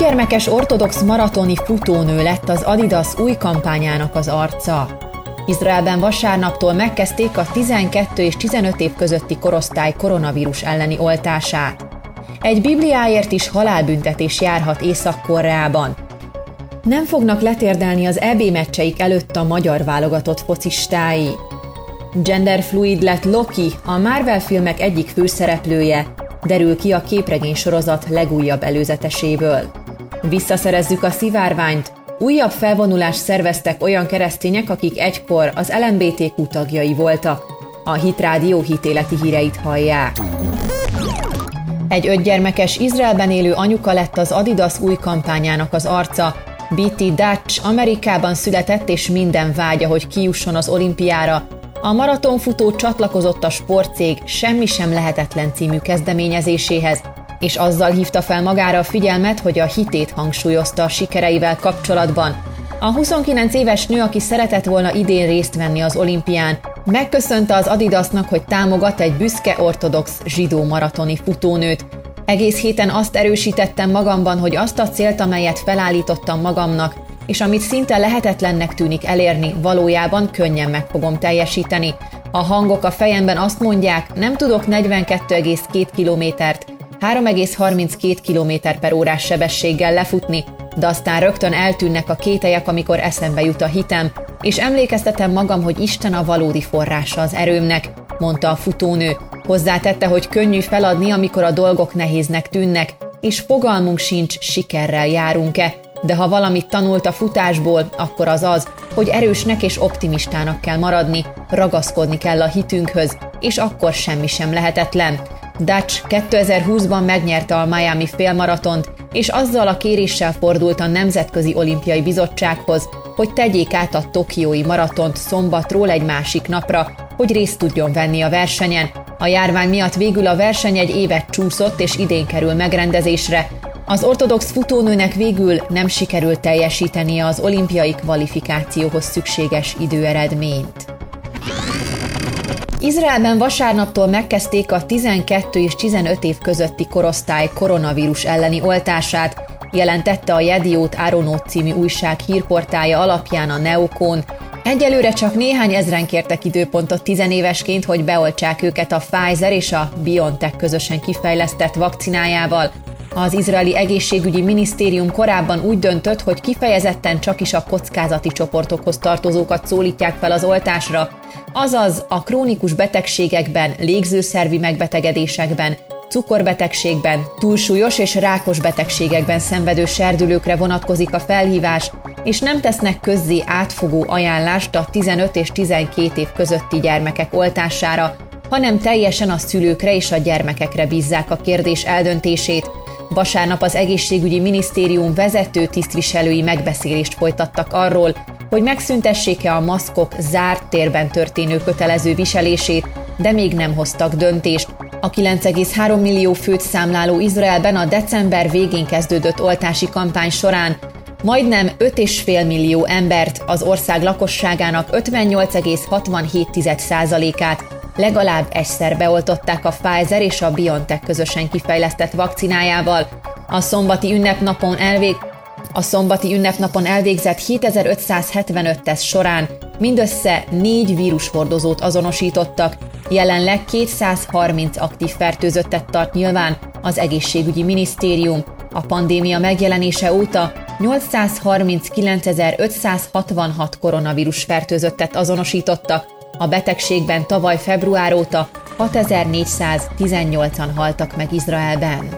ötgyermekes ortodox maratoni futónő lett az Adidas új kampányának az arca. Izraelben vasárnaptól megkezdték a 12 és 15 év közötti korosztály koronavírus elleni oltását. Egy bibliáért is halálbüntetés járhat Észak-Koreában. Nem fognak letérdelni az EB meccseik előtt a magyar válogatott focistái. Genderfluid lett Loki, a Marvel filmek egyik főszereplője, derül ki a képregény sorozat legújabb előzeteséből. Visszaszerezzük a szivárványt, újabb felvonulást szerveztek olyan keresztények, akik egykor az LMBTQ tagjai voltak. A Hitrádió hitéleti híreit hallják. Egy ötgyermekes Izraelben élő anyuka lett az Adidas új kampányának az arca. BT Dutch Amerikában született, és minden vágya, hogy kijusson az olimpiára, a maratonfutó csatlakozott a sportcég Semmi sem lehetetlen című kezdeményezéséhez, és azzal hívta fel magára a figyelmet, hogy a hitét hangsúlyozta a sikereivel kapcsolatban. A 29 éves nő, aki szeretett volna idén részt venni az olimpián, megköszönte az Adidasnak, hogy támogat egy büszke ortodox zsidó maratoni futónőt. Egész héten azt erősítettem magamban, hogy azt a célt, amelyet felállítottam magamnak, és amit szinte lehetetlennek tűnik elérni, valójában könnyen meg fogom teljesíteni. A hangok a fejemben azt mondják, nem tudok 42,2 kilométert, 3,32 km per órás sebességgel lefutni, de aztán rögtön eltűnnek a kételyek, amikor eszembe jut a hitem, és emlékeztetem magam, hogy Isten a valódi forrása az erőmnek, mondta a futónő. Hozzátette, hogy könnyű feladni, amikor a dolgok nehéznek tűnnek, és fogalmunk sincs, sikerrel járunk-e, de ha valamit tanult a futásból, akkor az az, hogy erősnek és optimistának kell maradni, ragaszkodni kell a hitünkhöz, és akkor semmi sem lehetetlen. Dutch 2020-ban megnyerte a Miami félmaratont, és azzal a kéréssel fordult a Nemzetközi Olimpiai Bizottsághoz, hogy tegyék át a Tokiói maratont szombatról egy másik napra, hogy részt tudjon venni a versenyen. A járvány miatt végül a verseny egy évet csúszott, és idén kerül megrendezésre, az ortodox futónőnek végül nem sikerült teljesítenie az olimpiai kvalifikációhoz szükséges időeredményt. Izraelben vasárnaptól megkezdték a 12 és 15 év közötti korosztály koronavírus elleni oltását, jelentette a Jediót Áronót című újság hírportája alapján a Neokon. Egyelőre csak néhány ezren kértek időpontot tizenévesként, hogy beoltsák őket a Pfizer és a BioNTech közösen kifejlesztett vakcinájával, az izraeli egészségügyi minisztérium korábban úgy döntött, hogy kifejezetten csak is a kockázati csoportokhoz tartozókat szólítják fel az oltásra, azaz a krónikus betegségekben, légzőszervi megbetegedésekben, cukorbetegségben, túlsúlyos és rákos betegségekben szenvedő serdülőkre vonatkozik a felhívás, és nem tesznek közzé átfogó ajánlást a 15 és 12 év közötti gyermekek oltására, hanem teljesen a szülőkre és a gyermekekre bízzák a kérdés eldöntését, Vasárnap az egészségügyi minisztérium vezető tisztviselői megbeszélést folytattak arról, hogy megszüntessék-e a maszkok zárt térben történő kötelező viselését, de még nem hoztak döntést. A 9,3 millió főt számláló Izraelben a december végén kezdődött oltási kampány során majdnem 5,5 millió embert, az ország lakosságának 58,67%-át legalább egyszer beoltották a Pfizer és a BioNTech közösen kifejlesztett vakcinájával. A szombati ünnepnapon elvég a szombati ünnepnapon elvégzett 7575 teszt során mindössze négy vírushordozót azonosítottak, jelenleg 230 aktív fertőzöttet tart nyilván az egészségügyi minisztérium. A pandémia megjelenése óta 839.566 koronavírus fertőzöttet azonosítottak, a betegségben tavaly február óta 6418-an haltak meg Izraelben.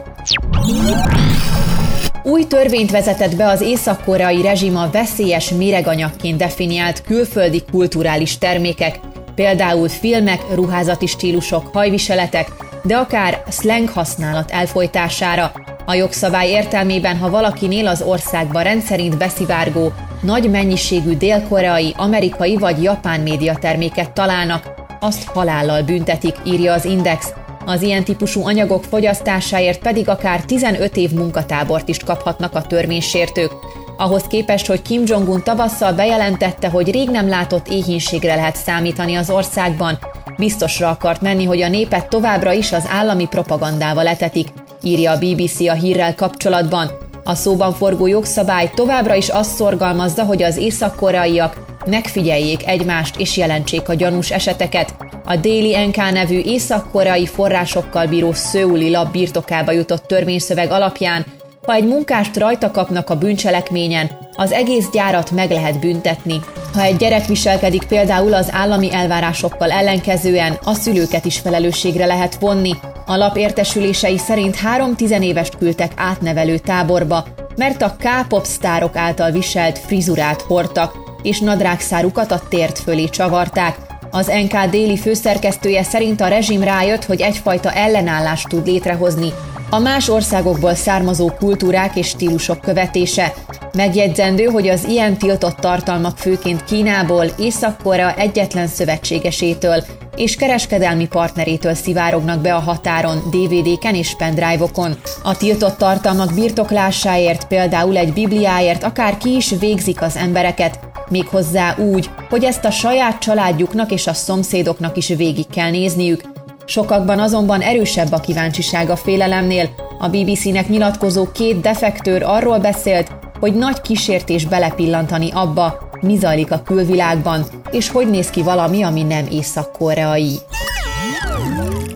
Új törvényt vezetett be az észak-koreai rezsim a veszélyes méreganyagként definiált külföldi kulturális termékek, például filmek, ruházati stílusok, hajviseletek, de akár slang használat elfolytására. A jogszabály értelmében, ha valakinél az országba rendszerint beszivárgó, nagy mennyiségű dél-koreai, amerikai vagy japán médiaterméket találnak, azt halállal büntetik, írja az Index. Az ilyen típusú anyagok fogyasztásáért pedig akár 15 év munkatábort is kaphatnak a törvénysértők. Ahhoz képest, hogy Kim Jong-un tavasszal bejelentette, hogy rég nem látott éhínségre lehet számítani az országban, biztosra akart menni, hogy a népet továbbra is az állami propagandával etetik, írja a BBC a hírrel kapcsolatban. A szóban forgó jogszabály továbbra is azt szorgalmazza, hogy az észak-koreaiak megfigyeljék egymást és jelentsék a gyanús eseteket. A Daily NK nevű észak-koreai forrásokkal bíró szőuli lap birtokába jutott törvényszöveg alapján, ha egy munkást rajta kapnak a bűncselekményen, az egész gyárat meg lehet büntetni. Ha egy gyerek viselkedik például az állami elvárásokkal ellenkezően, a szülőket is felelősségre lehet vonni. A lap értesülései szerint három tizenévest küldtek átnevelő táborba, mert a K-pop sztárok által viselt frizurát hordtak, és nadrágszárukat a tért fölé csavarták. Az NK déli főszerkesztője szerint a rezsim rájött, hogy egyfajta ellenállást tud létrehozni a más országokból származó kultúrák és stílusok követése. Megjegyzendő, hogy az ilyen tiltott tartalmak főként Kínából, Észak-Korea egyetlen szövetségesétől és kereskedelmi partnerétől szivárognak be a határon, DVD-ken és pendrive-okon. A tiltott tartalmak birtoklásáért, például egy bibliáért akár ki is végzik az embereket, méghozzá úgy, hogy ezt a saját családjuknak és a szomszédoknak is végig kell nézniük, Sokakban azonban erősebb a kíváncsiság a félelemnél. A BBC-nek nyilatkozó két defektőr arról beszélt, hogy nagy kísértés belepillantani abba, mi zajlik a külvilágban, és hogy néz ki valami, ami nem észak-koreai.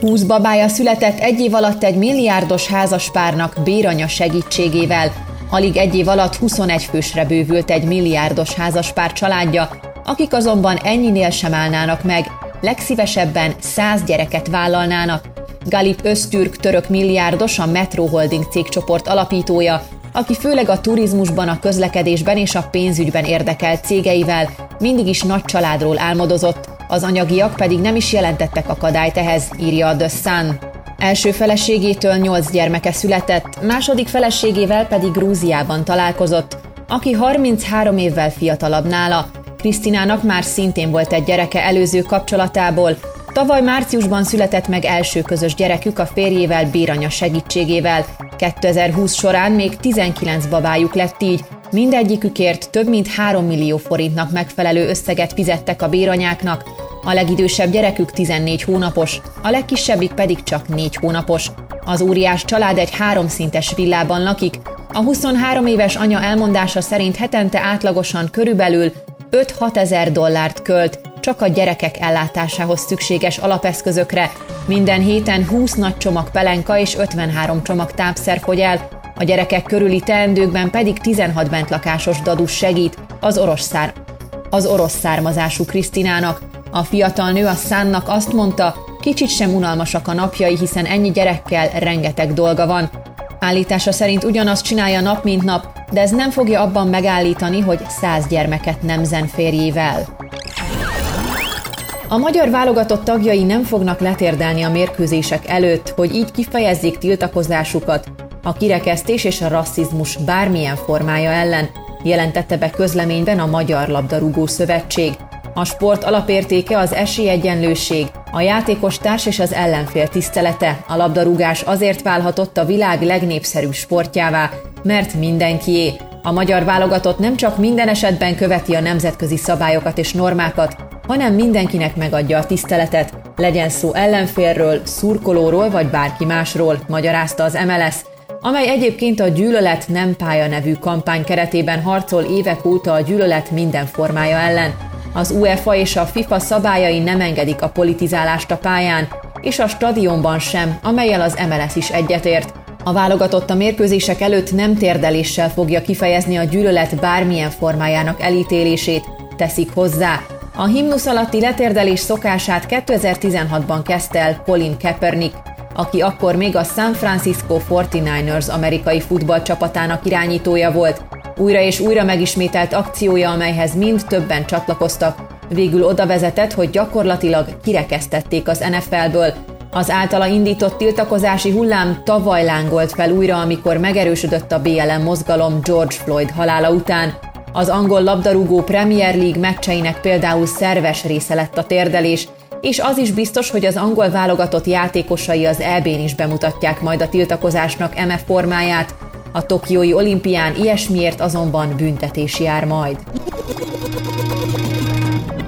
20 babája született egy év alatt egy milliárdos házaspárnak béranya segítségével. Alig egy év alatt 21 fősre bővült egy milliárdos házaspár családja, akik azonban ennyinél sem állnának meg, legszívesebben száz gyereket vállalnának. Galip Öztürk török milliárdos, a Metro Holding cégcsoport alapítója, aki főleg a turizmusban, a közlekedésben és a pénzügyben érdekelt cégeivel mindig is nagy családról álmodozott, az anyagiak pedig nem is jelentettek akadályt ehhez, írja a The Sun. Első feleségétől nyolc gyermeke született, második feleségével pedig Grúziában találkozott, aki 33 évvel fiatalabb nála, Krisztinának már szintén volt egy gyereke előző kapcsolatából. Tavaly márciusban született meg első közös gyerekük a férjével Béranya segítségével. 2020 során még 19 babájuk lett így, mindegyikükért több mint 3 millió forintnak megfelelő összeget fizettek a béranyáknak, a legidősebb gyerekük 14 hónapos, a legkisebbik pedig csak 4 hónapos. Az óriás család egy háromszintes villában lakik, a 23 éves anya elmondása szerint hetente átlagosan körülbelül 5-6 ezer dollárt költ csak a gyerekek ellátásához szükséges alapeszközökre. Minden héten 20 nagy csomag pelenka és 53 csomag tápszer fogy el, a gyerekek körüli teendőkben pedig 16 bentlakásos dadus segít az orosz, szár, az orosz származású Krisztinának. A fiatal nő a szánnak azt mondta, kicsit sem unalmasak a napjai, hiszen ennyi gyerekkel rengeteg dolga van. Állítása szerint ugyanazt csinálja nap mint nap, de ez nem fogja abban megállítani, hogy száz gyermeket nemzen férjével. A magyar válogatott tagjai nem fognak letérdelni a mérkőzések előtt, hogy így kifejezzék tiltakozásukat a kirekesztés és a rasszizmus bármilyen formája ellen, jelentette be közleményben a Magyar Labdarúgó Szövetség. A sport alapértéke az esélyegyenlőség, a játékos társ és az ellenfél tisztelete. A labdarúgás azért válhatott a világ legnépszerűbb sportjává, mert mindenkié. A magyar válogatott nem csak minden esetben követi a nemzetközi szabályokat és normákat, hanem mindenkinek megadja a tiszteletet, legyen szó ellenfélről, szurkolóról vagy bárki másról, magyarázta az MLS, amely egyébként a Gyűlölet nem pálya nevű kampány keretében harcol évek óta a gyűlölet minden formája ellen. Az UEFA és a FIFA szabályai nem engedik a politizálást a pályán, és a stadionban sem, amelyel az MLS is egyetért. A válogatott a mérkőzések előtt nem térdeléssel fogja kifejezni a gyűlölet bármilyen formájának elítélését, teszik hozzá. A himnusz alatti letérdelés szokását 2016-ban kezdte el Colin Kaepernick, aki akkor még a San Francisco 49ers amerikai futballcsapatának irányítója volt. Újra és újra megismételt akciója, amelyhez mind többen csatlakoztak, végül oda vezetett, hogy gyakorlatilag kirekesztették az NFL-ből, az általa indított tiltakozási hullám tavaly lángolt fel újra, amikor megerősödött a BLM mozgalom George Floyd halála után. Az angol labdarúgó Premier League meccseinek például szerves része lett a térdelés, és az is biztos, hogy az angol válogatott játékosai az EB-n is bemutatják majd a tiltakozásnak MF formáját, a Tokiói olimpián ilyesmiért azonban büntetés jár majd.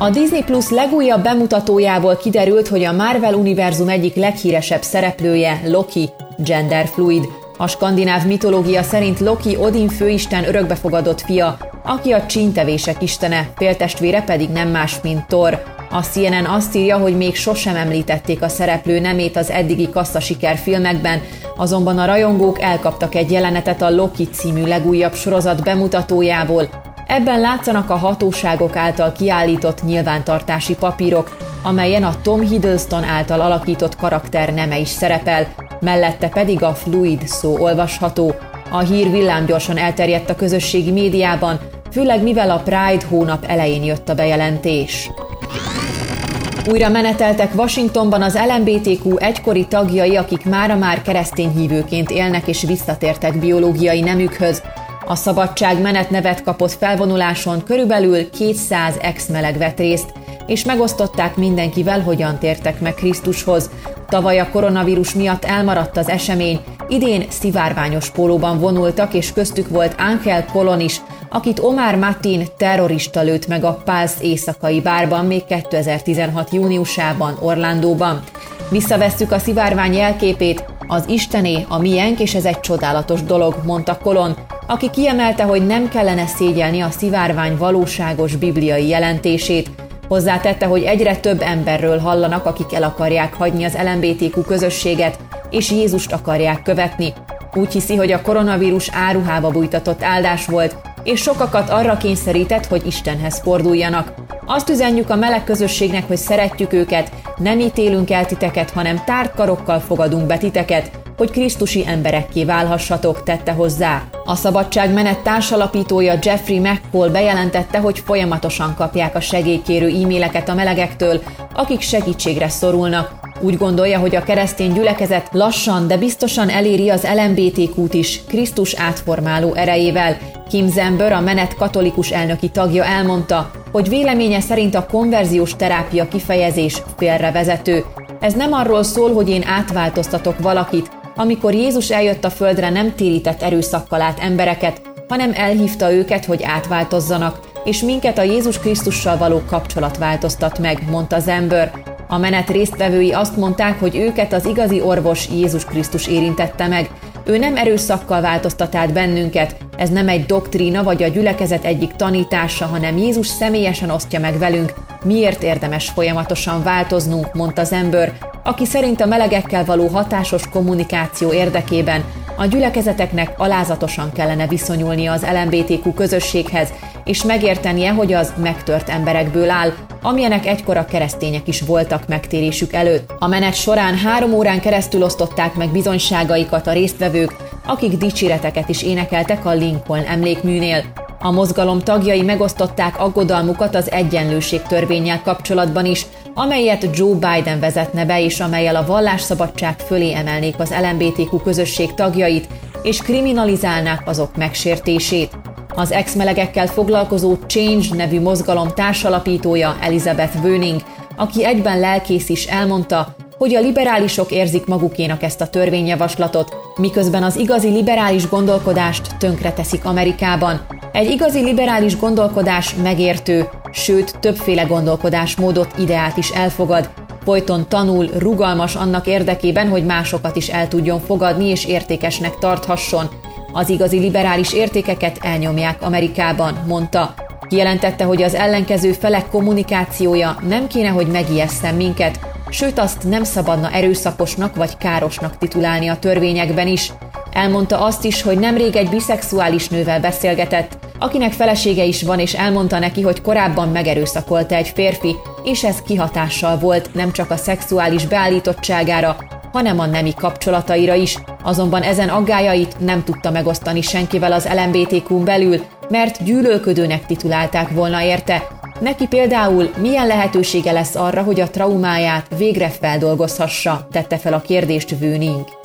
A Disney Plus legújabb bemutatójából kiderült, hogy a Marvel univerzum egyik leghíresebb szereplője, Loki, genderfluid. A skandináv mitológia szerint Loki Odin főisten örökbefogadott fia, aki a csíntevések istene, féltestvére pedig nem más, mint Thor. A CNN azt írja, hogy még sosem említették a szereplő nemét az eddigi kassza filmekben, azonban a rajongók elkaptak egy jelenetet a Loki című legújabb sorozat bemutatójából. Ebben látszanak a hatóságok által kiállított nyilvántartási papírok, amelyen a Tom Hiddleston által alakított karakter neme is szerepel, mellette pedig a fluid szó olvasható. A hír villámgyorsan elterjedt a közösségi médiában, főleg mivel a Pride hónap elején jött a bejelentés. Újra meneteltek Washingtonban az LMBTQ egykori tagjai, akik mára már keresztény hívőként élnek és visszatértek biológiai nemükhöz. A Szabadság menet nevet kapott felvonuláson körülbelül 200 ex-meleg vett részt, és megosztották mindenkivel, hogyan tértek meg Krisztushoz. Tavaly a koronavírus miatt elmaradt az esemény, idén szivárványos pólóban vonultak, és köztük volt Ángel Kolon is, akit Omar Matin terrorista lőtt meg a Pulse éjszakai bárban még 2016. júniusában Orlandóban. Visszavesszük a szivárvány jelképét, az Istené, a miénk, és ez egy csodálatos dolog, mondta Kolon, aki kiemelte, hogy nem kellene szégyelni a szivárvány valóságos bibliai jelentését, Hozzátette, hogy egyre több emberről hallanak, akik el akarják hagyni az LMBTQ közösséget, és Jézust akarják követni. Úgy hiszi, hogy a koronavírus áruhába bújtatott áldás volt, és sokakat arra kényszerített, hogy Istenhez forduljanak. Azt üzenjük a meleg közösségnek, hogy szeretjük őket, nem ítélünk el titeket, hanem tárt karokkal fogadunk be titeket, hogy krisztusi emberekké válhassatok, tette hozzá. A Szabadság menet társalapítója Jeffrey McCall bejelentette, hogy folyamatosan kapják a segélykérő e-maileket a melegektől, akik segítségre szorulnak. Úgy gondolja, hogy a keresztény gyülekezet lassan, de biztosan eléri az LMBTQ-t is Krisztus átformáló erejével. Kim Zember, a menet katolikus elnöki tagja elmondta, hogy véleménye szerint a konverziós terápia kifejezés félrevezető. Ez nem arról szól, hogy én átváltoztatok valakit, amikor Jézus eljött a földre, nem térített erőszakkal át embereket, hanem elhívta őket, hogy átváltozzanak, és minket a Jézus Krisztussal való kapcsolat változtat meg, mondta az ember. A menet résztvevői azt mondták, hogy őket az igazi orvos Jézus Krisztus érintette meg. Ő nem erőszakkal változtat át bennünket, ez nem egy doktrína vagy a gyülekezet egyik tanítása, hanem Jézus személyesen osztja meg velünk, miért érdemes folyamatosan változnunk, mondta az ember, aki szerint a melegekkel való hatásos kommunikáció érdekében a gyülekezeteknek alázatosan kellene viszonyulnia az LMBTQ közösséghez, és megértenie, hogy az megtört emberekből áll, amilyenek egykor keresztények is voltak megtérésük előtt. A menet során három órán keresztül osztották meg bizonyságaikat a résztvevők, akik dicséreteket is énekeltek a Lincoln emlékműnél. A mozgalom tagjai megosztották aggodalmukat az egyenlőség törvényel kapcsolatban is, amelyet Joe Biden vezetne be, és amelyel a vallásszabadság fölé emelnék az LMBTQ közösség tagjait, és kriminalizálnák azok megsértését. Az ex-melegekkel foglalkozó Change nevű mozgalom társalapítója Elizabeth Böning, aki egyben lelkész is elmondta, hogy a liberálisok érzik magukénak ezt a törvényjavaslatot, miközben az igazi liberális gondolkodást tönkreteszik Amerikában. Egy igazi liberális gondolkodás megértő, sőt többféle gondolkodásmódot, ideát is elfogad, folyton tanul, rugalmas annak érdekében, hogy másokat is el tudjon fogadni és értékesnek tarthasson. Az igazi liberális értékeket elnyomják Amerikában, mondta. Kijelentette, hogy az ellenkező felek kommunikációja nem kéne, hogy megijesszen minket, sőt azt nem szabadna erőszakosnak vagy károsnak titulálni a törvényekben is. Elmondta azt is, hogy nemrég egy biszexuális nővel beszélgetett, akinek felesége is van, és elmondta neki, hogy korábban megerőszakolta egy férfi, és ez kihatással volt nem csak a szexuális beállítottságára, hanem a nemi kapcsolataira is, azonban ezen aggájait nem tudta megosztani senkivel az LMBTQ-n belül, mert gyűlölködőnek titulálták volna érte. Neki például milyen lehetősége lesz arra, hogy a traumáját végre feldolgozhassa, tette fel a kérdést Vőning.